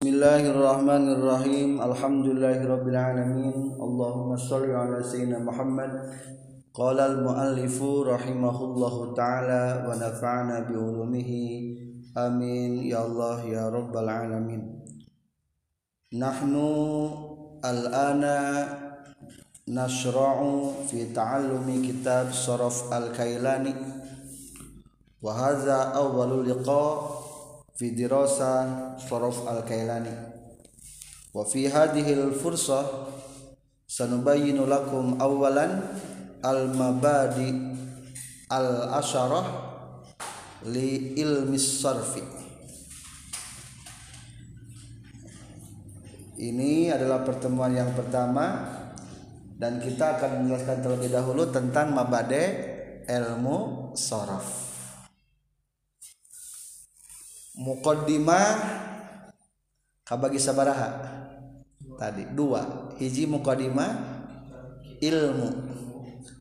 بسم الله الرحمن الرحيم الحمد لله رب العالمين اللهم صل على سيدنا محمد قال المؤلف رحمه الله تعالى ونفعنا بعلومه آمين يا الله يا رب العالمين نحن الآن نشرع في تعلم كتاب صرف الكيلاني وهذا أول لقاء fi dirasa Saraf al-Kailani. Wa fi hadhihi al-fursah sanubayyinu lakum awalan al-mabadi al-asharah li ilmi sarfi. Ini adalah pertemuan yang pertama dan kita akan menjelaskan terlebih dahulu tentang mabade ilmu saraf muqaddimah kabagi sabaraha. Tadi dua. Hiji muqaddimah ilmu.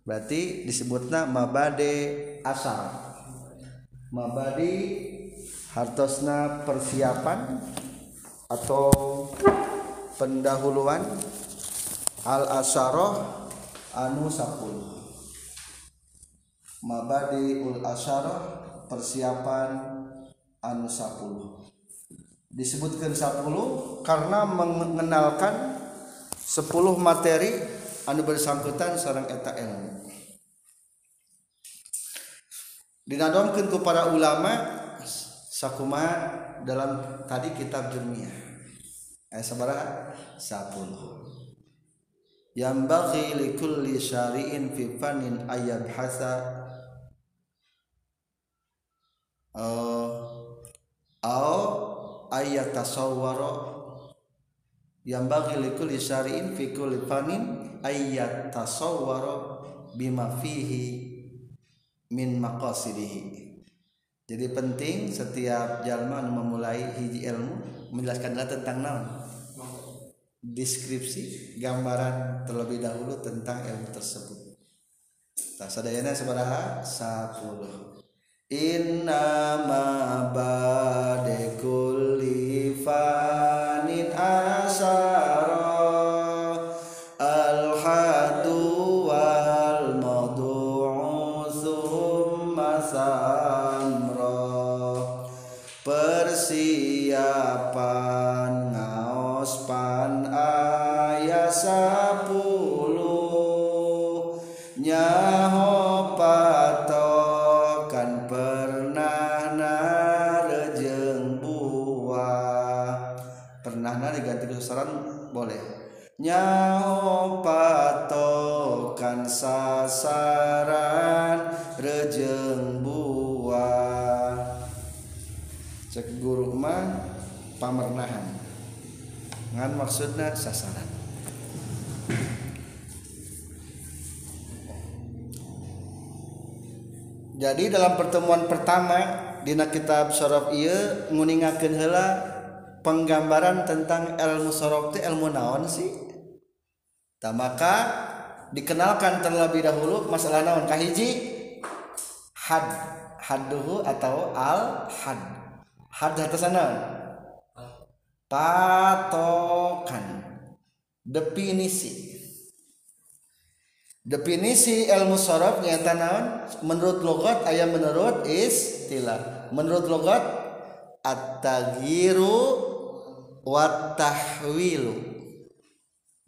Berarti disebutna mabade asal mabadi hartosna persiapan atau pendahuluan al asaroh anu sapul mabadi ul asaroh persiapan anu 10 disebutkan 10 karena mengenalkan 10 materi anu bersangkutan seorang eta ilmu. Dinadomkan ku para ulama sakuma dalam tadi kitab jurmiyah. Ayat sabaraha 10 yang bagi likulli syari'in fi fanin ayat hasa uh, au ayat tasawwara yang bagi likul syari'in fi kulli fanin ayat tasawwara bima fihi min maqasidihi. Jadi penting setiap jalma memulai hiji ilmu menjelaskan tentang naon? Deskripsi gambaran terlebih dahulu tentang ilmu tersebut. Tak sadayana sabaraha 10 Innama bade kulli patokan sasaran rejeng buah. Cek guru mah pamernahan. Ngan maksudnya sasaran. Jadi dalam pertemuan pertama dina kitab syaraf iya nguningakeun heula penggambaran tentang ilmu sorok itu ilmu naon sih tak maka dikenalkan terlebih dahulu masalah naon? Kahiji had haduhu atau al had. Had sana? Patokan. Definisi. Definisi ilmu sorok nyata naon? Menurut logat ayam menurut istilah. Menurut logat at-taghyiru watahwilu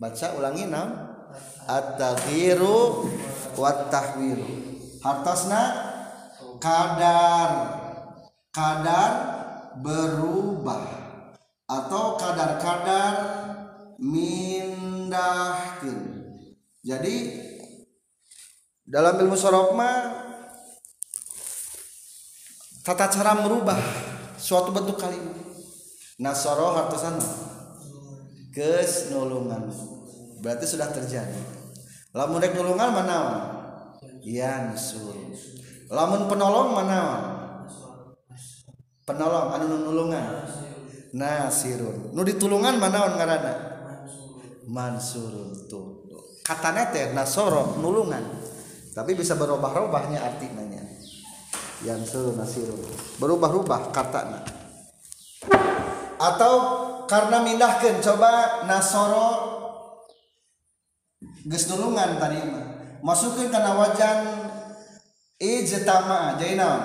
baca ulangi nam at-taghyiru watahwilu hartosna kadar. Kadar berubah. Atau kadar-kadar mindahkeun jadi dalam ilmu sorok mah tata cara merubah suatu bentuk kalimat nasoro hartosan kes nulungan berarti sudah terjadi. Lamun rek nulungan mana yansur lamun penolong mana penolong anu nulungan? Nasirun. Nu ditulungan mana ngaranna? Mansurun tuh katanya teh nasoro nulungan. Tapi bisa berubah-ubahnya artinya. Yang nasirun. Berubah-ubah katanya. Atau karena mindahkan coba nasoro gesdulungan tadi mah. Masukin karena wajan ijtama jadi naon?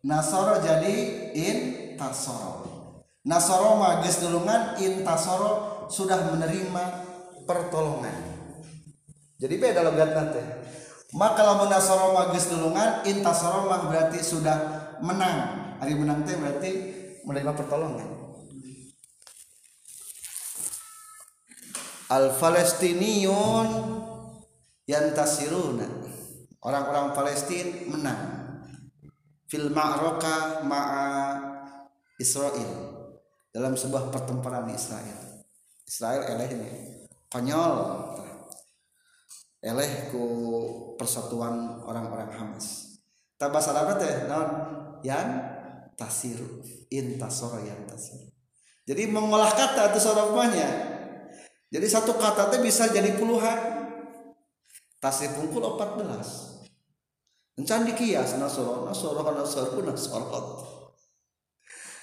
Nasoro jadi in tasoro nasoro mah gesdulungan in tasoro sudah menerima pertolongan. Jadi beda logat nanti. Maka kalau nasoro mah gesdulungan in tasoro mah berarti sudah menang. Hari menang teh berarti menerima pertolongan al Palestiniyun yang tasiruna orang-orang Palestina menang. Fil ma'roka ma'a Israel. Dalam sebuah pertempuran Israel. Israel eleh ini. Konyol. Eleh ku persatuan orang-orang Hamas. Tabas apa teh non yang tasiru intasoro yang tasiru jadi mengolah kata itu sorofmanya jadi satu kata itu bisa jadi puluhan. Tasih pungkul 14 encan dikias nasoro nasoro nasoro nasoro.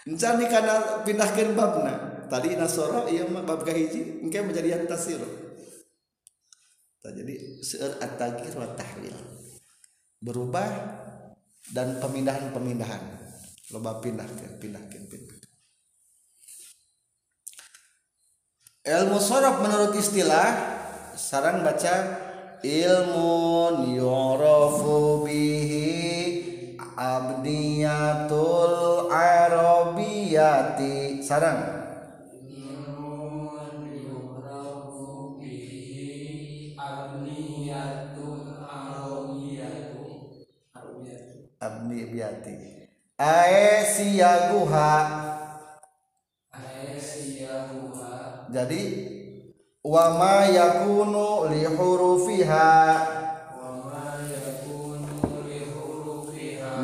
Encan karena pindahkan babna. Tadi nasoro iya bab kahiji engke menjadi yang tasir jadi seur at-tagir wa tahlil berubah dan pemindahan-pemindahan. Loba pindahkan pindahkan pindahkan ilmu sorof menurut istilah sarang baca ilmu yu'rafu bihi abniyatul arabiyati. Sarang. Abni biati ae siyaguha jadi wa ma yakunu li hurufiha.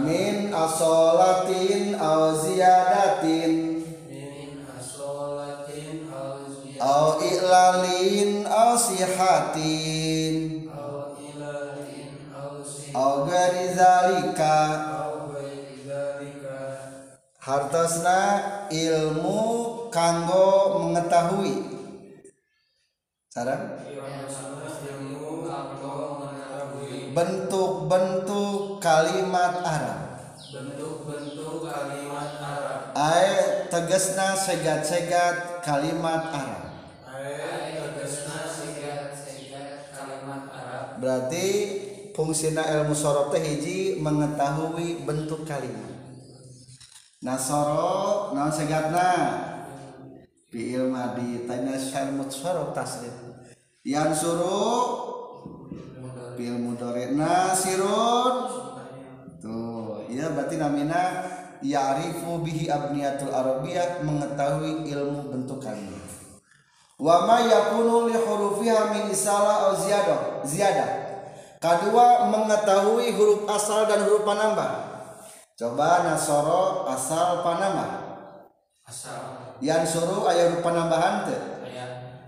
Min asolatin aw ziyadatin. Aw i'lalin aw sihatin. Aw gari zalika hartosna ilmu kanggo mengetahui. Sarang bentuk-bentuk kalimat Arab. Bentuk-bentuk kalimat Arab ae tegesna segat-segat kalimat Arab. Ae tegasna segat-segat kalimat Arab berarti fungsinya ilmu sorof teh hiji mengetahui bentuk kalimat. Nasoro naon segatna fi'il madi tanya syar mutsorof tasrif. Yang suruh fi'il mudhari nasirun tuh ya berarti namina ya'rifu bihi abniyatul arabiyah mengetahui ilmu bentuk kalimat wa ma yakunu li hurufiha min isalah au ziyadah ziyadah. Kedua mengetahui huruf asal dan huruf penambah coba nasoro asal panambah asal. Yang suruh ayat huruf penambahan teh.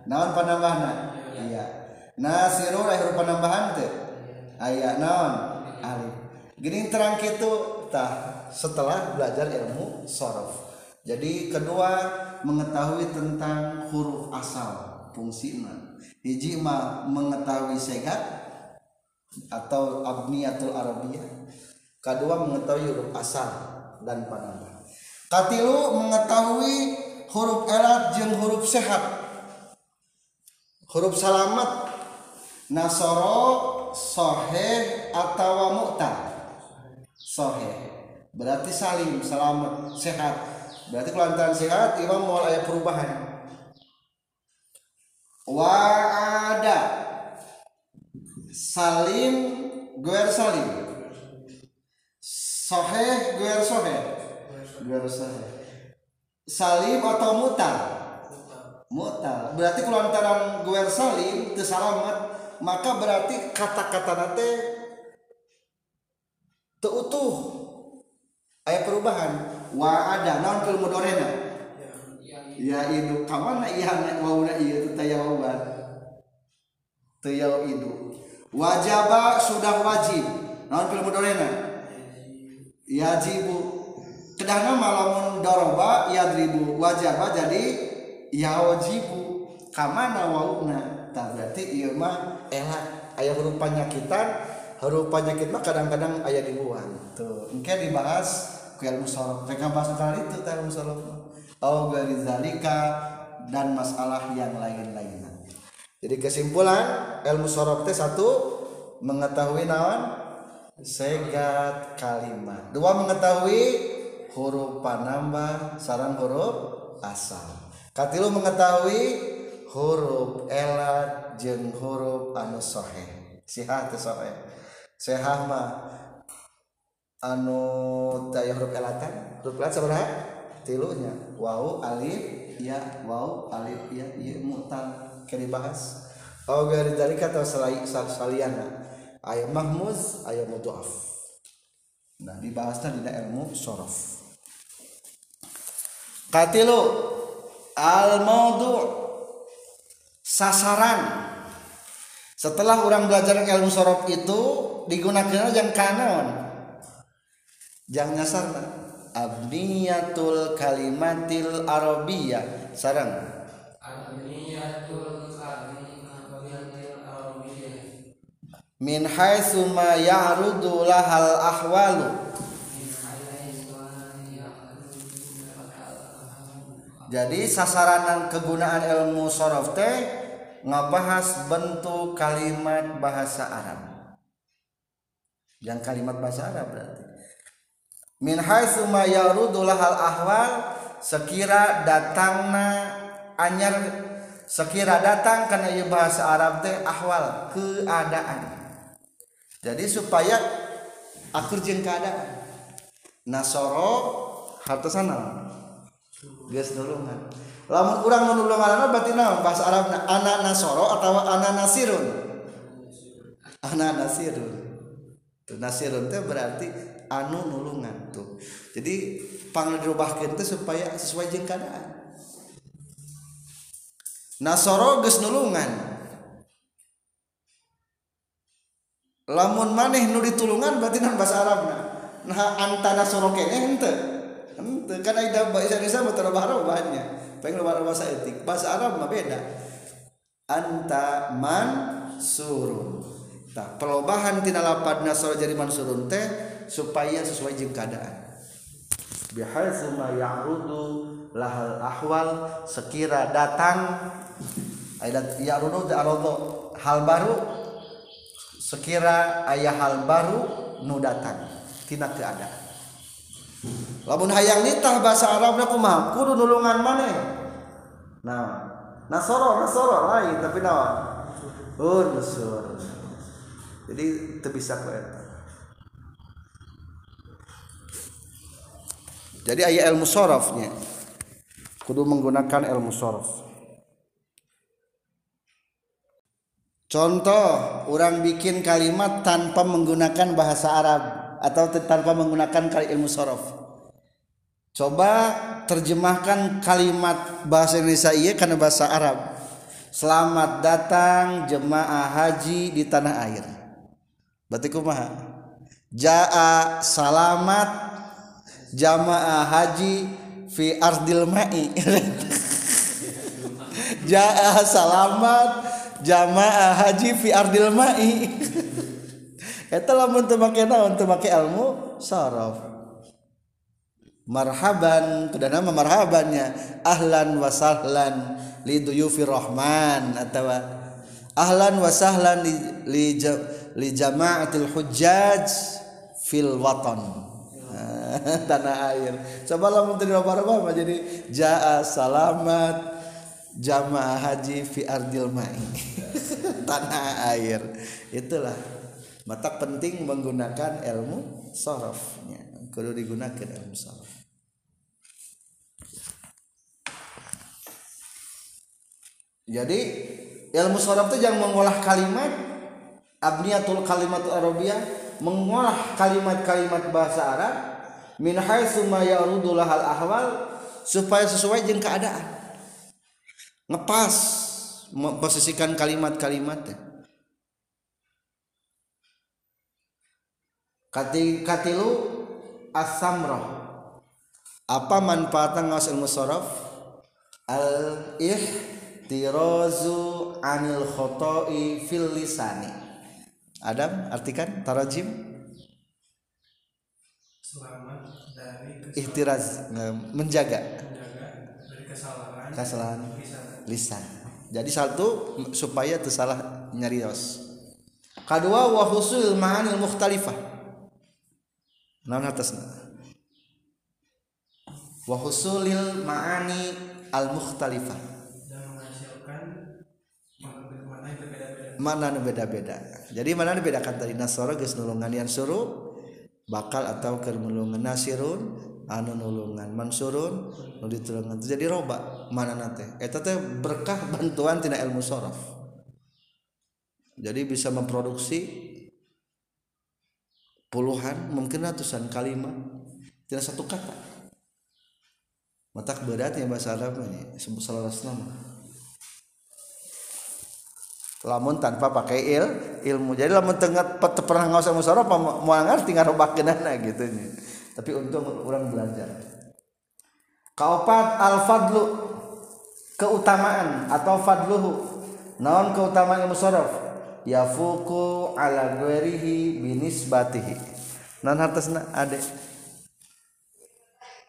Naon penambahan iya. Nasiru ayat huruf penambahan teh. Ayat naon? Alif gini terang gitu tah setelah belajar ilmu sorof. Jadi kedua mengetahui tentang huruf asal fungsinya hiji mah mengetahui segat atau abniyatul arabiyah kedua mengetahui huruf asal dan penambah katilu mengetahui huruf elat jeung huruf sehat. Huruf salamat nasoro soheh atau mu'tad soheh berarti salim selamat sehat. Berarti kalau antara sehat imam ayat perubahan. Wa ada. Salim guer salim soheh guer soheh guer soheh salim atau mutal? Mutal. Berarti kalau antara guer salim itu salamat maka berarti kata-kata nate teutuh. Ayat perubahan. Wa ada naon fil mudorena? Ya itu kamana iya wauna iya itu tayawan tayau itu wajaba sudah wajib. Fil mudorena yajibu kedahna malamun doroba yadribu wajaba jadi yawajibu kamana wauna tak berarti iya mah elah aya huruf penyakitan huruf penyakit mah kadang-kadang aya dibuang. Tuh engke dibahas ku ilmu sorof mereka bahas kali itu ilmu sorof au zalika dan masalah yang lain-lainnya. Jadi kesimpulan ilmu sorof teh satu mengetahui naon segat kalimat dua mengetahui huruf panambah sarang huruf asal. Katilu mengetahui huruf elat jeng huruf anu sohe. Sihah teh sohe. Sehah mah anu daya huruf elatan huruf elat sebenarnya tilunya. Wau alif ya wau alif ya ya mutan. Kena dibahas. Oh gari dari kata selain saliana ayat mahmuz ayat mudhaf. Nah dibahasnya di ilmu sorof katilu al maudu sasaran. Setelah orang belajar ilmu sorof itu digunakan yang kanon. Yang nyasar abniyatul kalimatil arabiyah. Sarang. min haitsu ma ya'rudu lahal ahwalu. Jadi sasaranan kegunaan ilmu sorof teh ngebahas bentuk kalimat bahasa Arab. Yang kalimat bahasa Arab berarti. Min haitsu ma ya'rudu lahal ahwal sekira datangna anyar sekira datang karena bahasa Arab teh ahwal keadaan. jadi supaya akur jeung keadaan. Nasoro harta sana. Geus nulungan lamun urang nulungan berarti naon? Bahasa Arabna ana nasoro atau ana nasirun? Ana nasirun. Tuh nasirun teh berarti anu nulungan tuh. Jadi panggil dirubahkan teh supaya sesuai jeung keadaan. Nasoro geus nulungan. Lamun maneh nu ditulungan berarti naon bahasa Arabna. Nah anta nasoro keneh henteu henteu kan ida bahasa Indonesia tara bahasa pengen bahasa etik. Bahasa Arab mah beda. Anta man surun. Nah perubahan tina lapad nasoro jadi mansurun teh supaya sesuai jeung keadaan. Bihaitsu ma ya'rudu lahal ahwal sekira datang. Ayat ya'rudu ta'aradu hal baru sekira ayah hal baru nu datang. Tina keadaan. Lamun hayang nitah bahasa Arabna kumaha kudu nulungan maneh. Nah nasoro nasoro lain tapi naon? Unsur jadi teu bisa ku eta. Jadi ayat ilmu sorofnya kudu menggunakan ilmu sorof contoh orang bikin kalimat tanpa menggunakan bahasa Arab atau tanpa menggunakan ilmu sorof coba terjemahkan kalimat bahasa Indonesia iya karena bahasa Arab Selamat datang jemaah haji di tanah air. Berarti kumaha? Jaa salamat jamaah haji fi ardil ma'i jaa salamat jamaah haji fi ardil ma'i. Eta lamun teu make naon? Teu make ilmu saraf marhaban kedana mah marhabannya. Ahlan wa sahlan li duyufi rahman atawa ahlan wa sahlan li, li, li jama'atil hujjaj fil watan. Tanah air. Coba menteri apa jadi jaa salamat jamaah haji fi ardil mai. Tanah air. Itulah mata penting menggunakan ilmu sorofnya kudu digunakan ilmu sorof jadi ilmu sorof itu jangan mengolah kalimat. Abniyatul kalimat arabiyah mengolah kalimat-kalimat bahasa Arab. Min haitsu ma yarudu lahal ahwal supaya sesuai jeung keadaan ngepas memposisikan kalimat-kalimatnya kati katilu as-samrah apa manfaatnya ngawas ilmu sorof al ihtirazu anil khoto'i fil lisani. Adam artikan tarajim. Selamat dari kesalahan ihtiraz menjaga kesalahan. Lisan. Jadi satu supaya tersalah nyarios kedua wa husul ma'anil mukhtalifah. Naon atasna wa husulil ma'ani al mukhtalifah dan menghasilkan makna berbeda-beda. Mana beda-beda jadi mana bedakan tadi nasara geus nulungan yang suruh bakal atau keur nulungan nasirun anu nulungan. Mansurun nu ditulungan jadi roba mana nate? Eta teh berkah bantuan tina ilmu sorof. Jadi bisa memproduksi puluhan mungkin ratusan kalimat tina satu kata. Matak beratnya bahasa Arabnya sebut salah nama. Lamun tanpa pakai il ilmu. Jadi lamun tengah pe- pernah ngawas ilmu saraf mau ngerti ngarobakeunana gitu nya tapi untung orang belajar. Kaopat al fadlu keutamaan atau fadluhu naon keutamaan ilmu saraf yafuku ala ghairihi binisbatihi. Naon hartosna ade?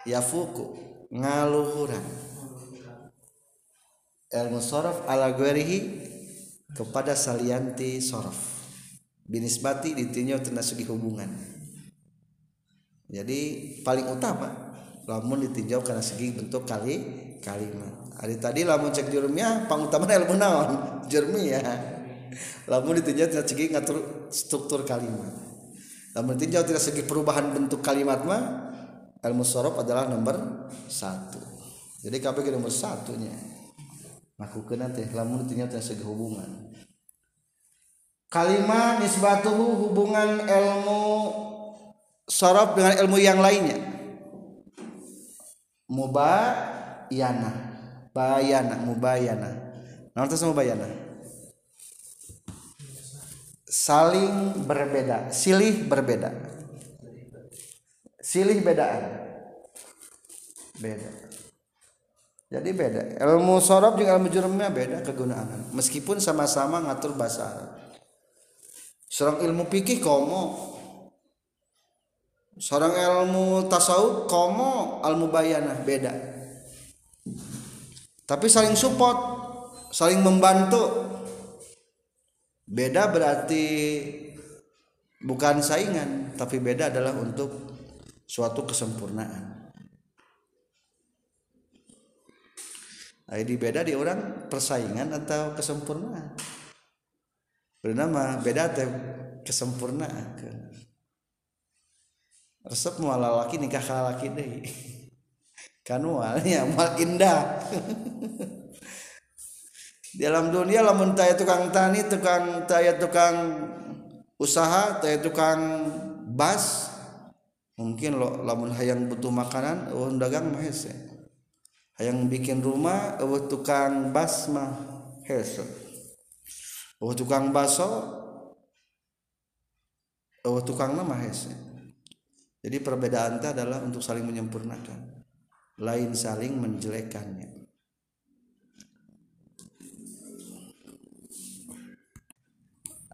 Yafuku ngaluhuran. Ilmu saraf ala ghairihi kepada salianti sorof. Binisbati ditinjau tina segi hubungan jadi paling utama lamun ditinjau karena segi bentuk kali kalimat hari tadi lamun cek jurumnya pangutama ilmu naon? Jurmi ya lamun ditinjau tina segi ngatur struktur kalimat lamun ditinjau tina segi perubahan bentuk kalimat mah ilmu sorof adalah nomor satu. Jadi KPG nomor satunya lakukan nanti lamun ditinjau tina segi hubungan. Kalimat nisbatuhu hubungan ilmu sorof dengan ilmu yang lainnya. Mubayana. Bayana mubayana. Naon teh mubayana? Saling berbeda silih berbeda. Silih bedaan. Beda. Jadi beda. Ilmu sorof dengan ilmu jurumnya beda kegunaan meskipun sama-sama ngatur bahasa Arab. Seorang ilmu fikih komo seorang ilmu tasawuf komo ilmu bayanah beda. Tapi saling support saling membantu. Beda berarti bukan saingan tapi beda adalah untuk suatu kesempurnaan. Jadi beda di orang persaingan atau kesempurnaan. Bernama beda teh kesempurnaan resep mual laki nikah ka laki deh kan mualnya mual indah. Di dalam dunia lamun taya tukang tani tukang taya tukang usaha taya tukang bas mungkin lo lamun hayang butuh makanan oh dagang mah hese. Hayang bikin rumah oh tukang bas mah hese. Oh tukang baso oh tukang nama hese jadi perbedaan itu adalah untuk saling menyempurnakan. Lain saling menjelekannya.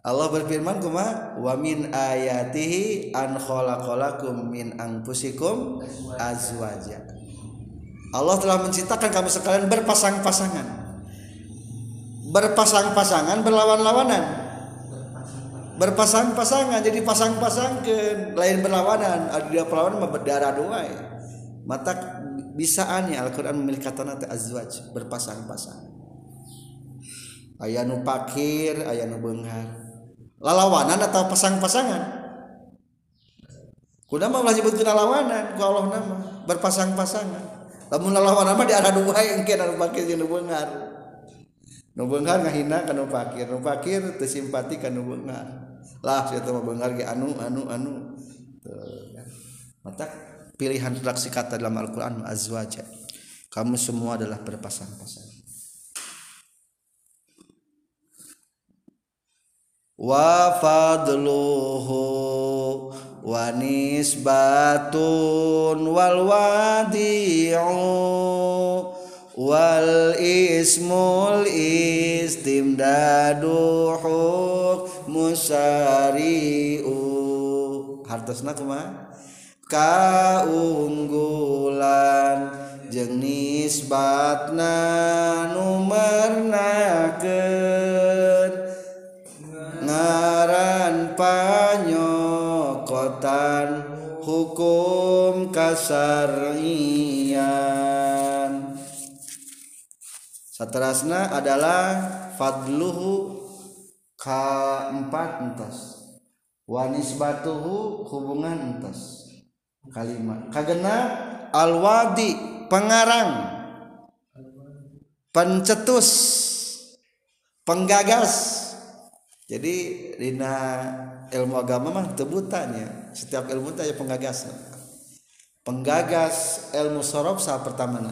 Allah berfirman kuma wa min ayatihi an khalaqalakum min anfusikum azwaja. Allah telah menciptakan kamu sekalian berpasang-pasangan. Berpasang-pasangan berlawan-lawanan berpasang-pasangan jadi pasang-pasang ke lain berlawanan ada perlawanan berdarah ya. mata bisaannya Al-Quran memilih kata nanti azwaj berpasang-pasang. Ayah nu pakir ayah nu benghar. Lalawanan atau pasang-pasangan? Kuda mah ulah nyebut lalawanan ku Allah nama berpasang-pasangan. Lamun lalawanan mah di arah dua yang kena pakir jeung nu benghar. Nu beunghar ngahina ka nu pakir nu pakir teu simpati ka nu beunghar lah situ mah beunghar ge anu anu anu. Mata pilihan redaksi kata dalam Al-Qur'an azwaja kamu semua adalah berpasang-pasang. Wa fadluhu wa nisbatun wal wadi'u wal ismul istimdadu musari'u hartosna kumaha? Kaunggulan jeung nisbatna numernakeun ngaran panyokotan hukum kasarian saterasna adalah fadluhu keempat entas. Wanisbatuhu hubungan entas. Kalimat. Kagena alwadi pengarang. Pencetus. Penggagas. Jadi dina ilmu agama mah tebutannya. Setiap ilmu itu ada penggagas penggagas ilmu sorof saat pertama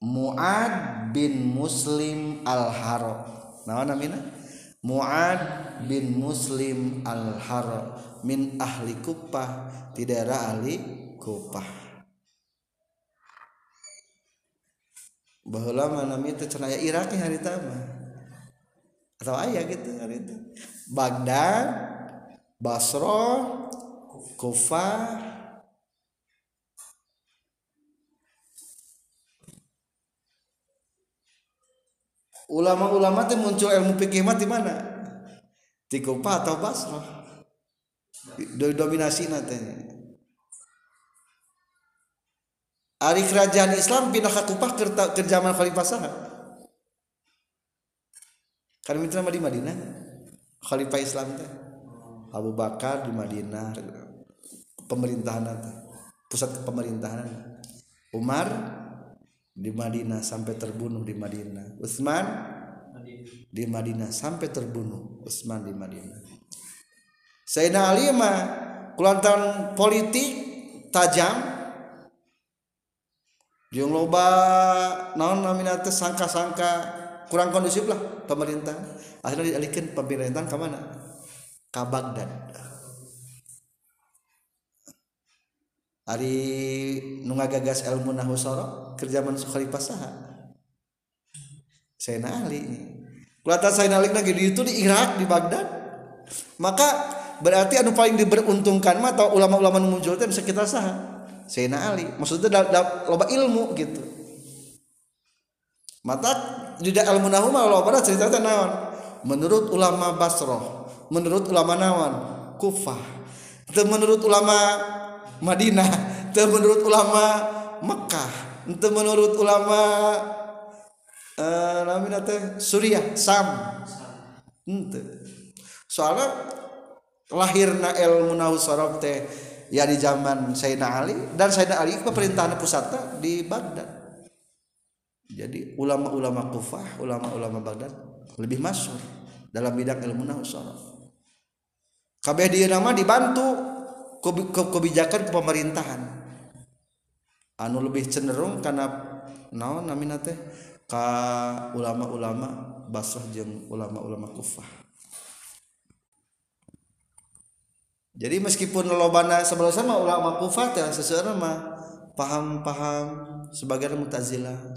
Muad bin Muslim al-Haro nah namina? Muad bin Muslim al-Haro min ahli Kupah di daerah ahli Kupah bahwa mana itu cenaya Irak hari tama atau ayah gitu hari itu Baghdad Basro Kufah ulama-ulama teh muncul ilmu fikih mah di mana? Di Kufa atau Basrah? Dominasi nantinya Ari kerajaan Islam pindah ke Kufah ke zaman Khalifah Sahab kan mitra di Madinah. Khalifah Islam teh. Abu Bakar di Madinah. Pemerintahan pusat pemerintahan Umar di Madinah sampai terbunuh di Madinah. Utsman di Madinah sampai terbunuh. Utsman di Madinah. Sayyidina Ali mah kulantan politik tajam. Jeung loba naon namina teh sangka-sangka. Kurang kondusif lah pemerintah. Akhirnya dialihkan pemerintahan ke mana? Ke Baghdad. Hari nunga gagas ilmu nahu soro kerjaan Khalifah saha. Sayyidina Ali kelihatan Sayyidina Ali lagi di itu di Irak di Baghdad. Maka berarti anu paling diberuntungkan mah atau ulama-ulama muncul itu sekitar saha? Sayyidina Ali maksudnya da, da, loba ilmu gitu. Mata di ilmu nahu mah loba pada cerita naon? Menurut ulama Basroh menurut ulama nawan Kufah. Menurut ulama Madinah. Itu menurut ulama Mekah. Itu menurut ulama eh namanya teh Suriah Sam. Itu. Soalnya lahirna ilmu nahu sorof teh ya di zaman Sayyidina Ali. Dan Sayyidina Ali pemerintahan pusatnya di Baghdad. Jadi ulama-ulama Kufah ulama-ulama Baghdad lebih masuk dalam bidang ilmu nahu kabeh dia nama dibantu kebijakan pemerintahan. Anu lebih cenderung karena naon namina teh? Ka ulama-ulama Basrah jeung ulama-ulama Kufah. Jadi meskipun lobana sebelum sama ulama Kufah teh seseorang mah paham-paham sebagian Mu'tazilah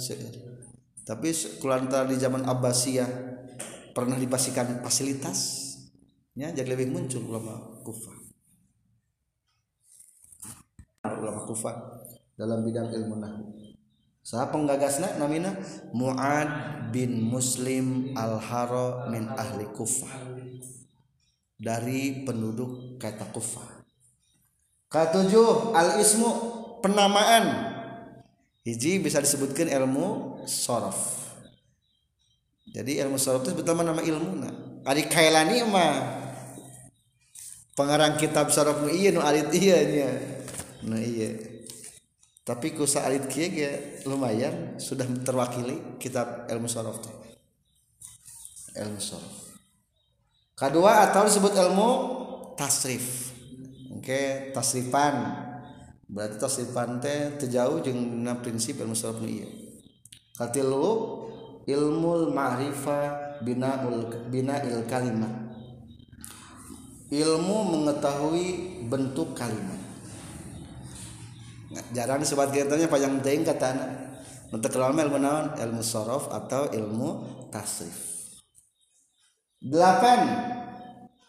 tapi kulantara di zaman Abbasiyah pernah dipasikan fasilitas ya jadi lebih muncul ulama Kufah ulama Kufah dalam bidang ilmu nahwu saha penggagasna namina? Muad bin Muslim al-Haro min ahli Kufah dari penduduk kata Kufah ketujuh al-ismu penamaan. Hiji bisa disebutkan ilmu sorof. Jadi ilmu sorof itu pertama nama ilmu nah Ari Kailani mah. Pengarang kitab sorof nu iya nu alit iya nya nah iya. Tapi ku alit kieu ge lumayan sudah terwakili kitab ilmu sorof ilmu sorof. Kedua atau disebut ilmu tasrif. Oke okay, tasrifan. Berarti tasrifan teh terjauh jeung prinsip ilmu sorof iya katilu ilmu ma'rifah binaul binail kalimat ilmu mengetahui bentuk kalimat jarang sobat kita nya panjang teuing katana untuk ilmu ilmu naon? Ilmu sorof atau ilmu tasrif. Delapan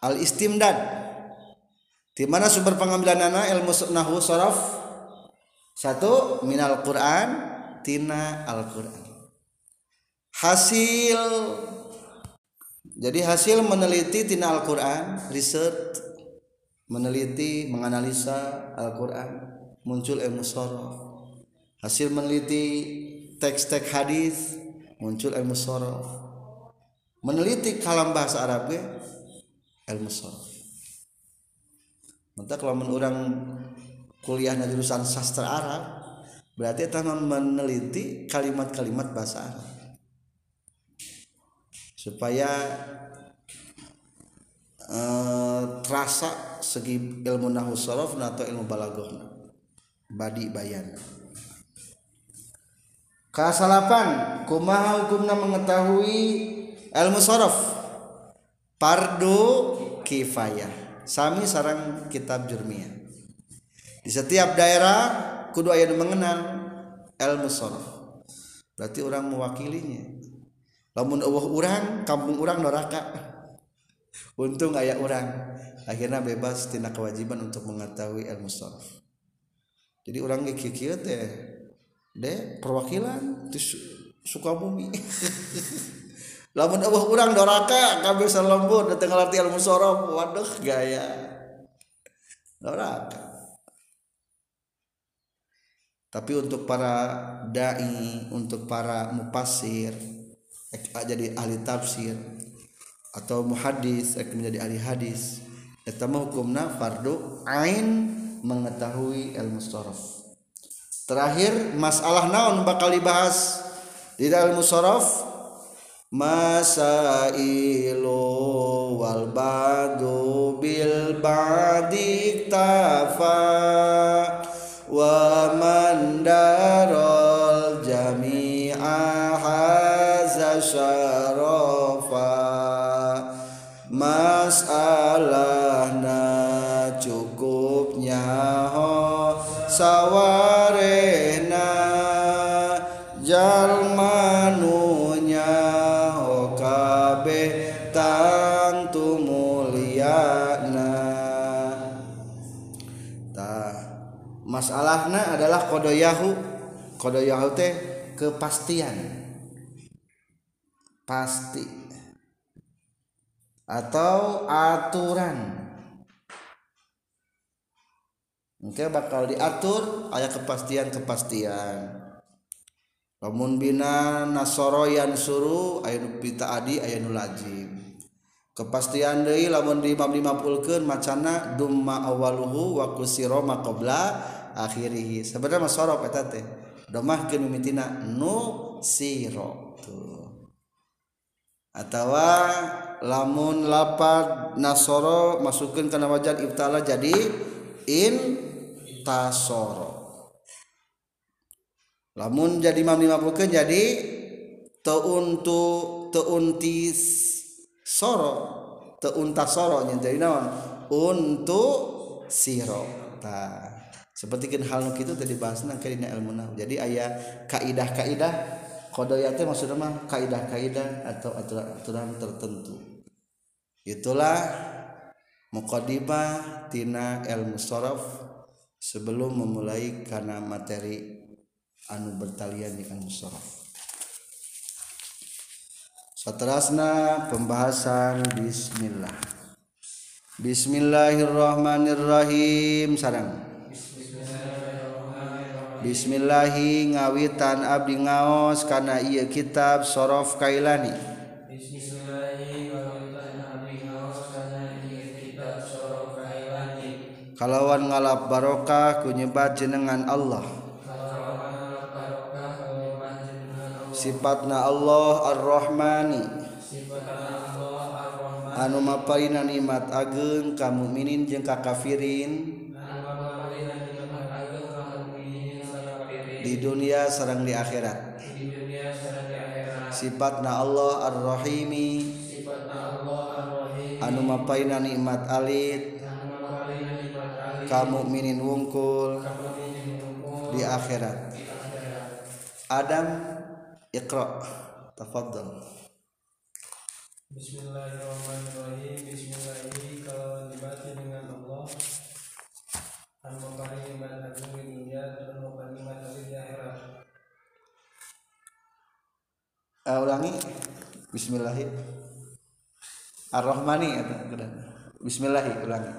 al istimdad di mana sumber pengambilan anak ilmu nahu sorof. Satu minal Quran tina al Quran hasil. Jadi hasil meneliti tina al Quran research meneliti menganalisa al Quran muncul ilmu sorof hasil meneliti teks-teks hadis muncul ilmu sorof meneliti kalam bahasa Arab ge, ilmu sorof Maka kalau orang kuliah di jurusan sastra Arab berarti eta mah meneliti kalimat-kalimat bahasa Arab. Supaya eh, terasa segi ilmu nahwu sorof atau ilmu balaghah badi bayan. Kasalapan kumaha hukumna mengetahui ilmu sorof? Fardu kifayah. Sami sarang kitab jurmiyah. Di setiap daerah kudu aya mengenal ilmu sorof. Berarti orang mewakilinya. Lamun eueuh urang kampung urang neraka untung aya urang. Akhirnya bebas tina kewajiban untuk mengetahui ilmu sorof jadi orang kieu teh de perwakilan di Su- Sukabumi lamun eueuh urang doraka kabeh salembur teu ngarti ilmu sorof waduh gaya. Doraka. Tapi untuk para dai untuk para mufasir ek jadi ahli tafsir atau muhadis menjadi ahli hadis eta mah hukumna fardu ain mengetahui ilmu sorof. Terakhir masalah naon bakal dibahas di dalam musorof masailu wal badu bil badi tafa wa man darol jami'a haza masalahna masalahnya adalah kodoyahu. Kodoyahu teh kepastian. Pasti. Atau aturan. Oke bakal diatur ayat kepastian-kepastian lamun bina nasoroyan suruh ayat pita adi ayat nulajib kepastian deui lamun di imam dimapulkeun macana dumma awaluhu wa kusiroma qabla akhirih. Sebenarnya mah sorof eta teh. Domahkeun mimitina nu siro tuh. Atawa lamun lapad nasoro masukkeun kana wajan ibtala jadi in tasoro lamun jadi imam lima puluh jadi teuntu teuntis soro teuntas soro nya jadi naon untuk siro ta seperti kan hal nu kitu tadi bahasna ke dina ilmu nahwu. Jadi aya kaidah-kaidah kodoya teh maksudna mah kaidah-kaidah atau aturan-aturan tertentu. Itulah muqaddimah tina ilmu sorof sebelum memulai karena materi anu bertalian di ilmu sorof. Seterusnya pembahasan Bismillah. Bismillahirrahmanirrahim. Sarang Bismillahi ngawitan Abdi ngaos karena ieu kitab sorof Kailani. Kalawan ngalap barokah kunyebat jenengan Allah. Sifatna Allah ar-Rahmani. Anu mapainan nikmat ageung ka mukminin jeung kakafirin di dunia sareng di akhirat. Sifatna Allah ar-rahimi. Anu mapaina nikmat alit. Anu kamu minin wungkul. Di akhirat. Adam Iqra. Tafadhal. Bismillahirrahmanirrahim. Bismillahi kalau dibaca dengan Allah Anu maparing nikmat agung di dunia dan maparing nikmat ali di akhirat Eh, ulangi. Bismillahi. Ar-Rahmani. Bismillahi ulangi.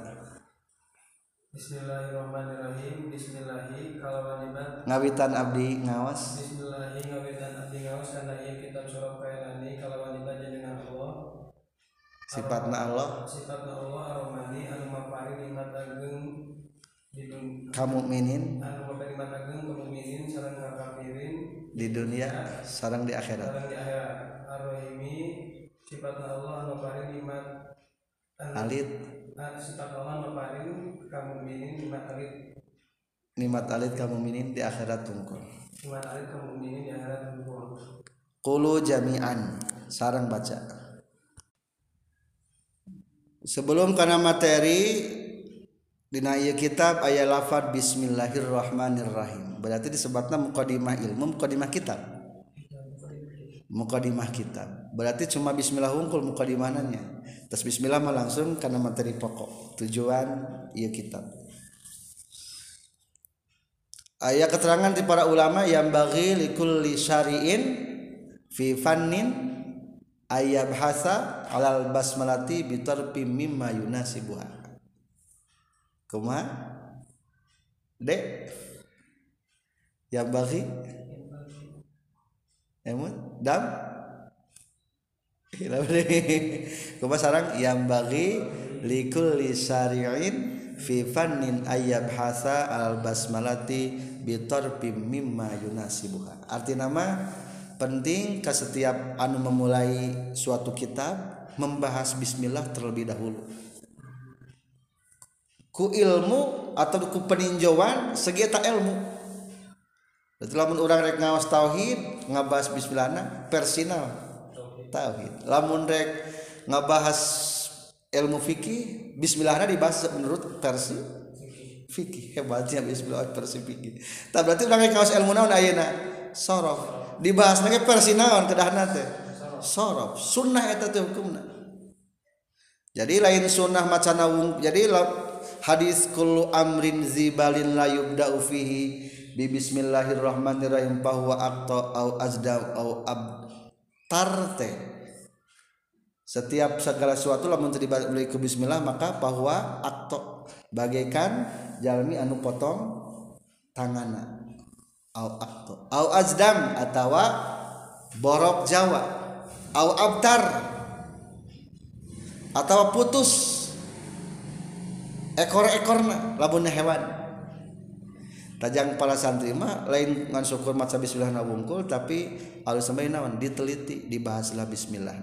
Bismillahirrahmanirrahim. Bismillahi kalau nikmat ngawitan abdi ngawas. Bismillahi ngawitan abdi ngaos kana ieu kitab surah kailani kalau dibaca dengan Allah. Sifatna Allah. Sifatna Allah ar-Rahmani anu agung di dunia kamu minin anu maparing nikmat agung ka mukminin sareng ka kafirin di dunia sarang di akhirat. Sareng di akhirat. ar-Rahimi sifatna Allah anu alit. sifat Allah anu maparing ka mukminin nikmat alit. Nikmat alit kamu minin di akhirat tungkul. Nikmat alit ka mukminin di akhirat hukum Kulu jami'an. Sarang baca. Sebelum karena materi dina kitab aya lafad bismillahirrahmanirrahim berarti disebutna muqaddimah ilmu muqaddimah kitab. Muqaddimah kitab. Berarti cuma bismillah hungkul muqaddimahnanya terus bismillah mah langsung karena materi pokok. Tujuan ieu kitab. Ayat keterangan di para ulama yang bagi likulli syari'in fi fannin ayab hasa alal basmalati bitarfi mimma yunasibuha. Kuma dek yang bagi emut dam. Kuma sarang yang bagi likulli syari'in fi fannin ayab hasa al basmalati bitarfi mimma yunasibuha. Arti nama penting ke setiap anu memulai suatu kitab membahas bismillah terlebih dahulu. Ku ilmu atau ku peninjauan segi eta ilmu Berarti lamun urang rek ngawas tauhid ngabahas bismillahna personal tauhid. Lamun rek ngabahas ilmu fikih bismillahna dibahas menurut versi fikih. Hebatnya bismillah versi fikih. Tak berarti urang rek ngawas ilmu naon ayeuna? Sorof. Dibahas lagi versi naon kedahna teh? Sorof. Sunnah eta teh hukumna. Jadi lain sunnah macana wung jadi hadis kullu amrin zibalin la yubda'u fihi bi bismillahirrahmanirrahim bahwa aqta au azdam au abtar teh setiap segala sesuatu lamun teu dibalik ke bismillah maka bahwa akto bagaikan jalmi anu potong tangana. Au akto au azdam atawa borok jawa. Au abtar atau putus ekor-ekorna lamunnya hewan tajang para santri mah lain ngan syukur maca bismillah na wungkul tapi alus sampai naon? Diteliti dibahaslah bismillah.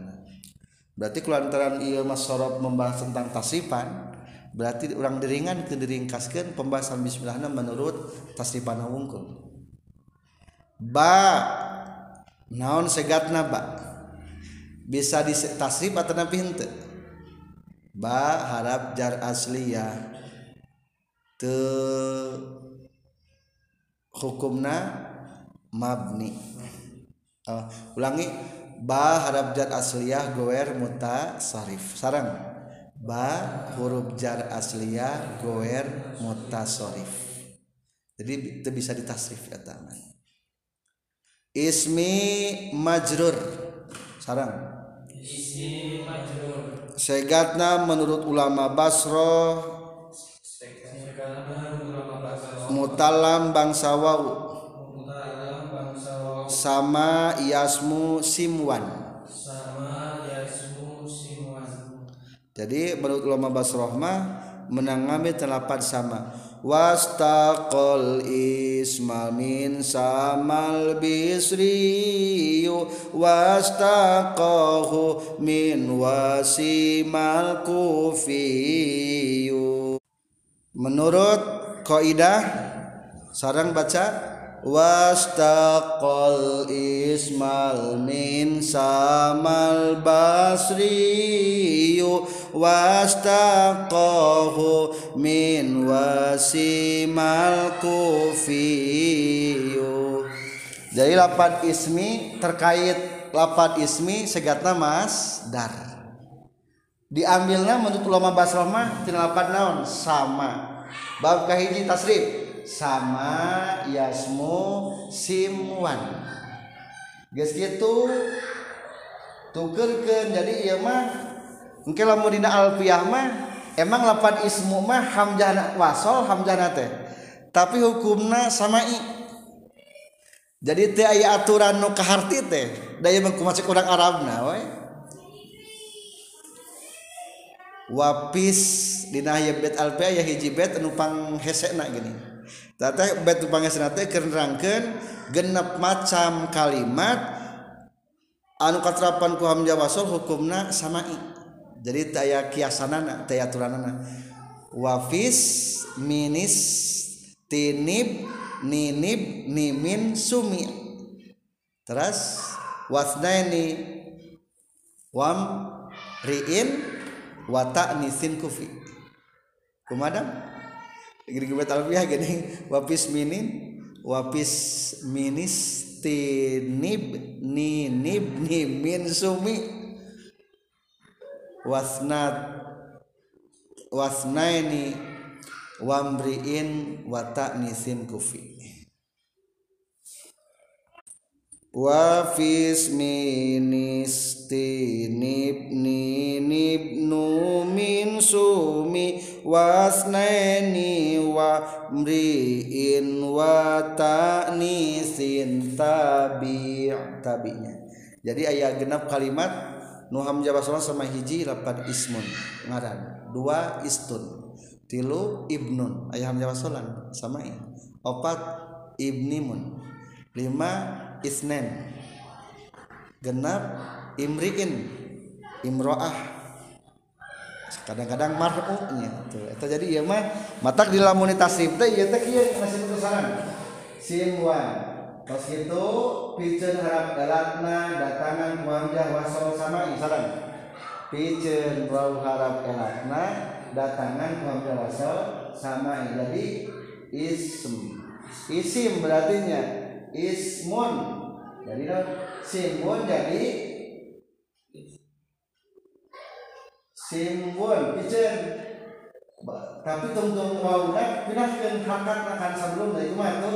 Berarti kelantaran ieu mas sorop membahas tentang tasifan berarti orang diringan ke diringkaskeun pembahasan bismillahna menurut tasifan wungkul ba naon segatna ba? Bisa ditasrif atau napi henteu ba harap jar asliyah te hukumna mabni. Oh, ulangi ba harap jar asliyah goer muta sarif sarang ba huruf jar asliyah goer muta sarif jadi itu bisa ditasrif ya taman ismi majrur. Sarang majrur. Segatna menurut ulama Basro bahasa mutalam bangsa wau sama yasmu simwan. Sama yasmu simuan jadi menurut ulama Basroh mah menangami telapan sama. Wastaqol isma min samal bisriyu. Wastaqahu min wasimal kufiyu. Menurut kaidah sarang baca wastaqal ismal min samal basriyu wastaqahu min wasimal kufiyu. Jadi lapat ismi terkait lapat ismi segatna mas dar. Diambilnya menurut ulama basrah mah tina lapat naon? Sama bab kahiji tasrif. Sama yasmu simwan. Geus kitu? Tukerkeun jadi ieu mah engke lamun dina alfiyah mah emang lapan ismu mah hamzah wasol hamzah teh. Tapi hukumna samai jadi teh aya aturan nu kaharti teh daya mah kumaha urang arabna we wapis dinahbet Alpia ya hijibet nupang hesena gini. Tata bet nupang hesena teh kerangkan genep macam kalimat anu katrapan ku hamzah wasol hukumna samai jadi taya kiasanana taya turanana wafis minis tinib ninib nimin sumi. Terus wasnaini wam riin wata nisin kufi. Kumadam? Gini alfiah gini wapis minin wapis minis tinib ninib nimin sumi wasnat wasnaini wamriin wata nisin kufi wafis minis tinib ninib numin sumi wasnaini wa mri'in wa ta'nisin tabi' tabi'nya jadi ayat genap kalimat nu hamzah basmah sama hiji lapan ismun ngaran. Dua istun tilu ibnun. Ayat hamzah basmah sama opat ibnimun lima isnen. Genap imriin imro'ah. Kadang-kadang marfu'nya. Tuh itu jadi ya mah matak di lamun tasrif teh ieu teh kieu masih tulisan sinwan tos kitu piceun harap elatna datangan wajah wasol sama isaran. Piceun wau harap elatna datangan wajah wasol sama jadi ism isim berarti nya ismun. Jadi simun jadi simbol pijen tapi tungtung wawudak pinahkan hakat akan sebelum dari rumah itu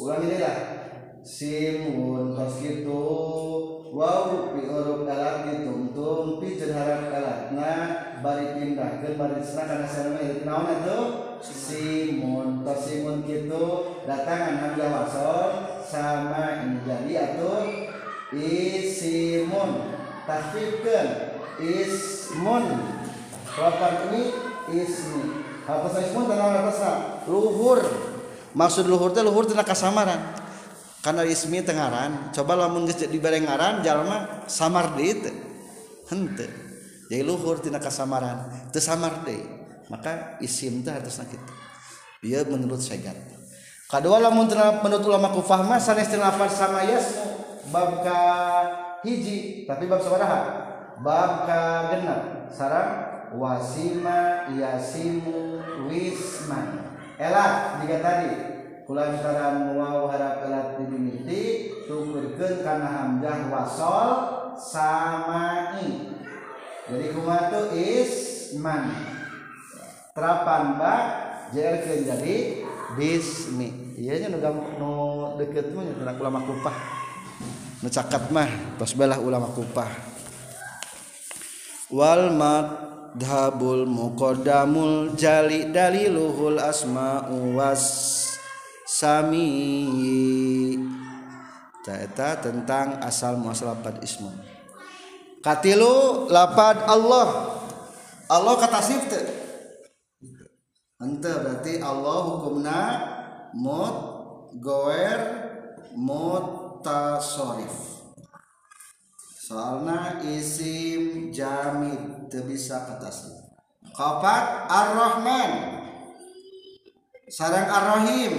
ulang ini lah simun tos gitu. Wow pi huruf alat ditungtung pi harap alatna bari ke bari sana karena sana itu. Naon itu simun tos simun gitu. Datangan hamzah wasol sama ini jadi atur isimun tasfifkan ismun. Lapan ini ismi. Apa ismun tanah atasna luhur. Maksud luhur teh luhur tina kasamaran. Karena ismi tengaran coba lamun di barengaran jalma samar deui teh. Henteu. Jadi luhur tina kasamaran teu samar deui. Maka isim teh harusna kitu ieu menurut segat. Kadua lamun menurut ulama kufah mah sanes tina sama yasmu bab ka hiji tapi bab sabaraha bab genep sarang wasima yasimu wisman elat jika tadi. Kulantaran muau harap elat dimimiti tukerkeun kana hamzah wasol samai jadi kumatu isman. Terapan ba jerkeun jadi bismi. Iya nya nu nu deket mah ulama kupah. Nu mah tos belah ulama kupah wal madhabul muqaddamul jali daliluhul asma'u was sami. Eta tentang asal muasal lapad ismu katilu lapad Allah. Allah kata sifte ente berarti Allah hukumna mut goer mutasorif soalnya isim jamid itu bisa atas kapat ar-rahman. Sarang ar-rahim.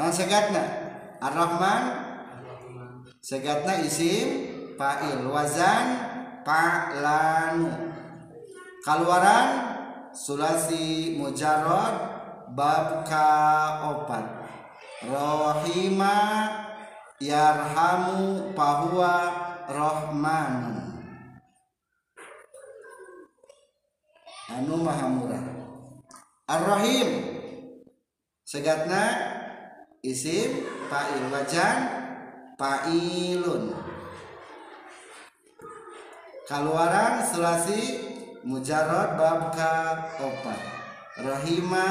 Nah segatna? Ar-rahman? Segatna isim fa'il. Wazan fa'lanu kaluaran? Sulasi mujarrad bab ka opat. Rohima yarhamu fahuwa rahman. Anu maha murah. Ar-rahim. Segatna isim fa'il wajan fa'ilun. Kaluaran selasi mujarrad bab ka opat rahima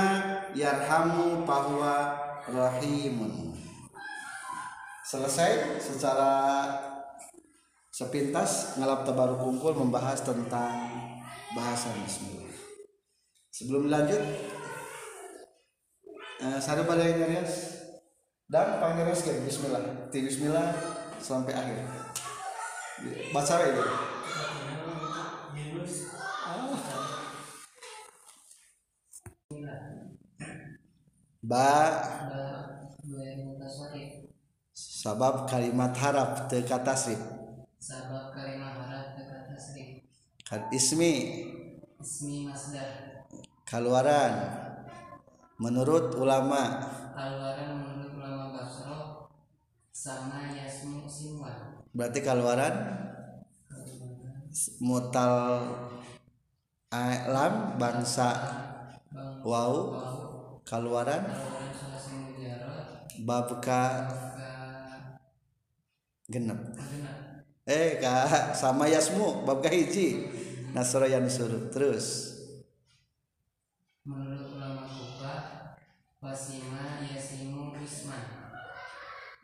yarhamu fahuwa rahimun selesai secara sepintas ngalap tabaru kumpul membahas tentang bahasa bismillah sebelum lanjut eh, pada yang nyarias dan panggilnya sekali bismillah ti bismillah sampai akhir baca itu ba sabab kalimat harap teka tasrif sabab kalimat harap teka tasrif kan ismi. Ismi masdar. Kaluaran menurut ulama. Kaluaran menurut ulama basro sama yasmu simwan berarti kaluaran mutal alam bangsa bang wau. kaluaran babka ka genep. Eh ka sama yasmu babka hiji. Nasra yang disuruh terus. Menurut ulama kufa wasima yasimu isman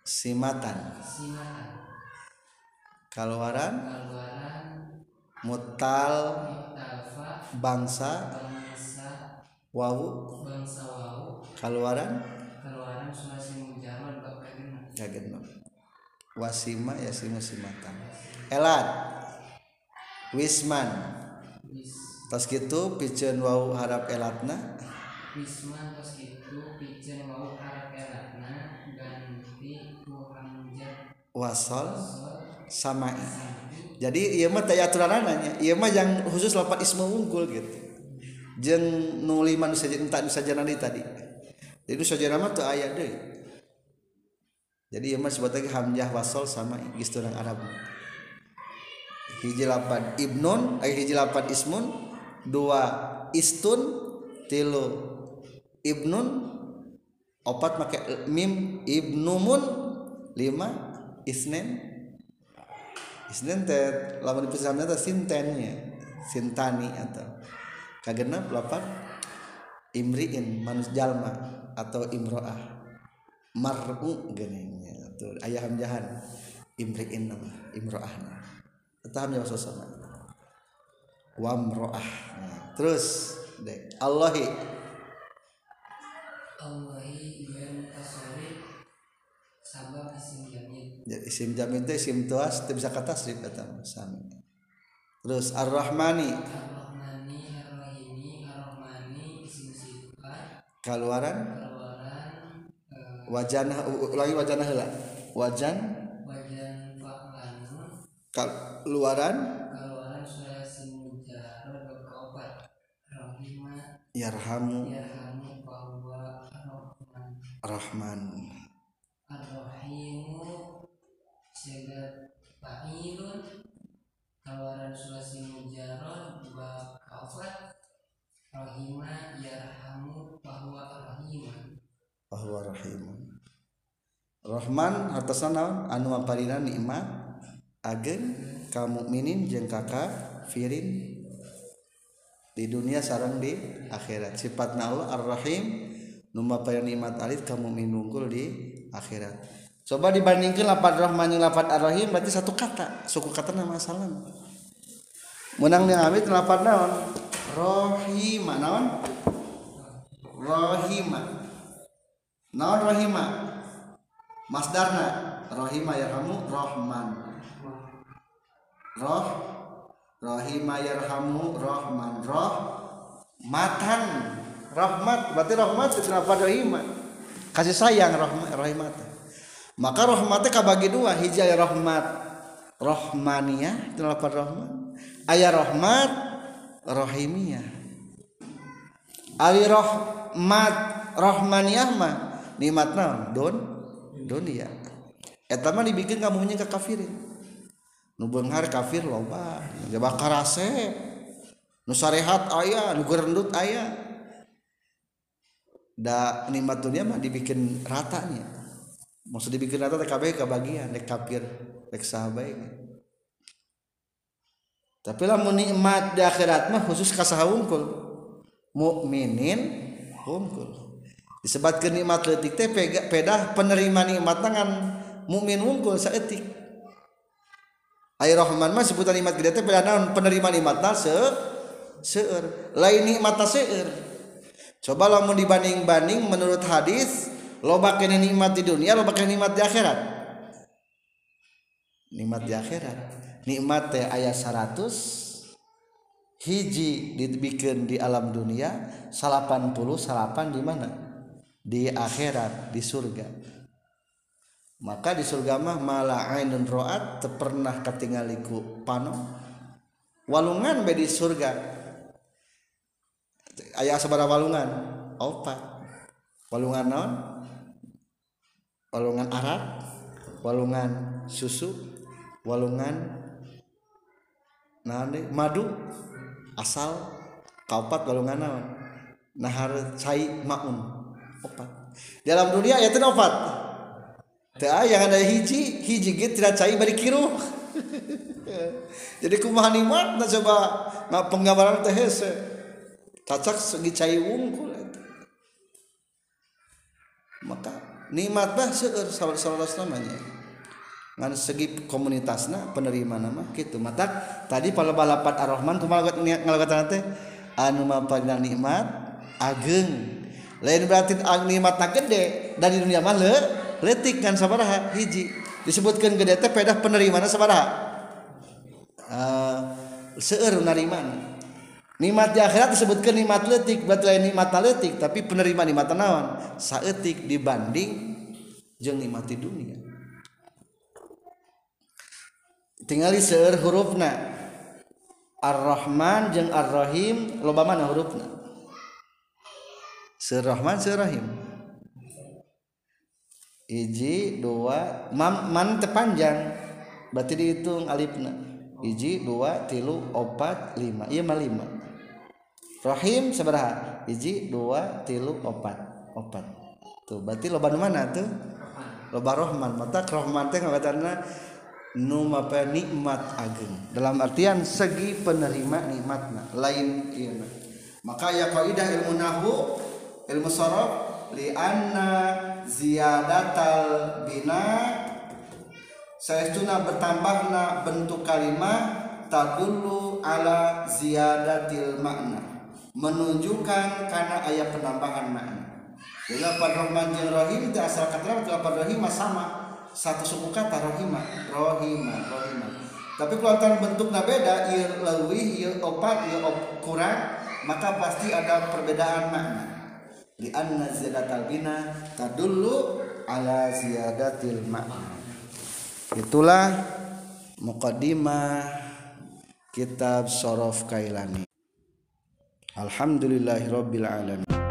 simatan. Simatan. Kaluaran kaluaran mutal. Mutalfa. Bangsa. Bangsa. Wau. Bangsa wau. Kaluaran kaluaran sulasi mujarot bab ka wasima ya si musimatan elat. Wisman. Tos kitu pijen wau harap elatna. Wisman tos kitu pijen wau harap elatna. Ganti ku hamzah wasol. Sama jadi ieu mah teh aturanana nya. Ieu mah yang khusus lapat ismu unggul gitu. Jeung nu lima saja entah nu sajana tadi. Jadi nu sajana mah teu aya deui. Jadi mah sebut lagi hamzah wasol sama urang Arab. Hiji lapan ibnun ay hiji lapan ismun dua istun tilu ibnun opat make mim ibnumun lima isnen. Isnen teh lamun dipisamna teh sintennya sintani atau kagenap lapan imriin manus jalma atau imroah. Mar'u geninnya tuh ayah hamjahan. Imriin nama imroah eta hamjah masuk sama wamroah. Nah, terus deh Allahi. Allahi yang tasawif sabab isim jamid jadi isim jamid itu isim tuas itu bisa kata tasrif kata sami. Terus ar-rahmani. Ar-Rahmani Ar-Rahimi Ar-Rahmani isim sifat. Keluaran wajana ulangi wajana heula wajan? Wajan keluaran keluaran kaopat rahimah. Yarhamu. Yarhamu bahwa rahman. Ar-Rahimu. Segat Fa'ilun Kawaran sulasi mujarod Bab kaufat Rahima Yarhamu Bahwa Rahima bahwa rahimun. Rahman hartosna naon anu maparina nikmat? Agen ka mukminin jeung kakak firin. Di dunia sarang di akhirat. Sifatna Allah ar-rahim. Nu maparin nikmat alit ka mukmin unggul di akhirat. Coba dibandingkan lapat rahman jeung lapat ar-rahim berarti satu kata. Suku kata nama salam. Menang yang amit lapat naon? Rohima naon? Rohima naon rohima? Masdarna. Rohima yarhamu rohman. Roh rohima yarhamu rohman. Roh matan. Rahmat. Berarti rahmat itu apa rohima? Kasih sayang rahmat rahmat maka rahmatnya kabagi dua. Hijau rahmat rohmaniyah itu lapar rahmat ayah rahmat rohimiyah. Ali rahmat rohmaniyah mah nikmat naon? Don? Dunia eta mah dibikin kamu nya kafirin. Nu beunghar kafir loba. Bakar karase nu sarehat aya nu gerendut aya. Da nikmat dunia mah dibikin ratanya maksud dibikin rata teh kabeh kabagian dek kafir dek sahabat tapi lamun nikmat di akhirat mah khusus ka hungkul mukminin hungkul disebutkan nikmat letik teh pedah penerima nikmat tangan. Mukmin hungkul saeutik. Air Rahman mah sebutan nikmat gede teh pedah naon? Penerima nikmatna se seueur. Lain nikmatna seueur. Coba lamun dibanding-banding menurut hadis loba kene nikmat di dunia loba kene nikmat di akhirat. Nikmat di akhirat. Nikmat teh ayat 100 hiji dibikin di alam dunia 80 salapan di mana di akhirat di surga. Maka di surga mah mala ainun roat pernah ketinggaliku pano. Walungan be di surga. Ayah sabara walungan? Opat walungan non walungan arak walungan susu walungan madu asal kaupat golongan naon? Nahar cai maun opat. Di alam dunia ya itu opat. Teh yang ada hiji hiji gitu tidak cai bari kiru. Jadi kumaha nikmat nah coba nah penggambaran teh tacak segi cai wungkul maka nikmat bah seueur saudara-saudara namanya ngan segi komunitasna penerima nama gitu. Mata tadi pala balapan ar-rahman kumaha ngalagat teh anu maparingan nikmat ageng. lain berarti nikmatna gede dari dunia mah le, letik kan sabaraha hiji. Disebutkan gede teh pedah penerimana sabaraha. Uh, seueur nariman nikmat di akhirat disebutkan nikmat letik berarti lain nikmat letik tapi penerima nikmat naon? Saeutik dibanding jeung nikmat di dunia. Tingali seueur hurufna. Ar-Rahman jeung Ar-Rahim loba mana hurufna? Seueur Rahman seueur Rahim Iji dua man, man tepanjang berarti dihitung alifna Iji dua tilu opat lima. Iya mah lima. Rahim sabaraha Iji dua tilu opat. Opat. Tuh berarti loba mana tuh? Loba Rahman mata Rahman teh ngagatana numa nikmat ageng. Dalam artian segi penerima nikmatna. Lain iya maka ya kaidah ilmu nahu ilmu sorof li anna ziyadatal bina. Saestuna bertambahna bentuk kalimat tadullu ala ziyadatil makna. Menunjukkan karena ayat penambahan makna. Jadi pada Rahman jeung Rahim itu asal kata pada Rahim sama. Satu suku kata rohima. Rohima rohima. Tapi kalau bentuknya beda il lewi il opat il kurang maka pasti ada perbedaan makna li anna ziyadatal bina tadullu ala ziyadatil ma'na. Itulah muqaddimah kitab sorof kailani. Alhamdulillahirabbil alamin.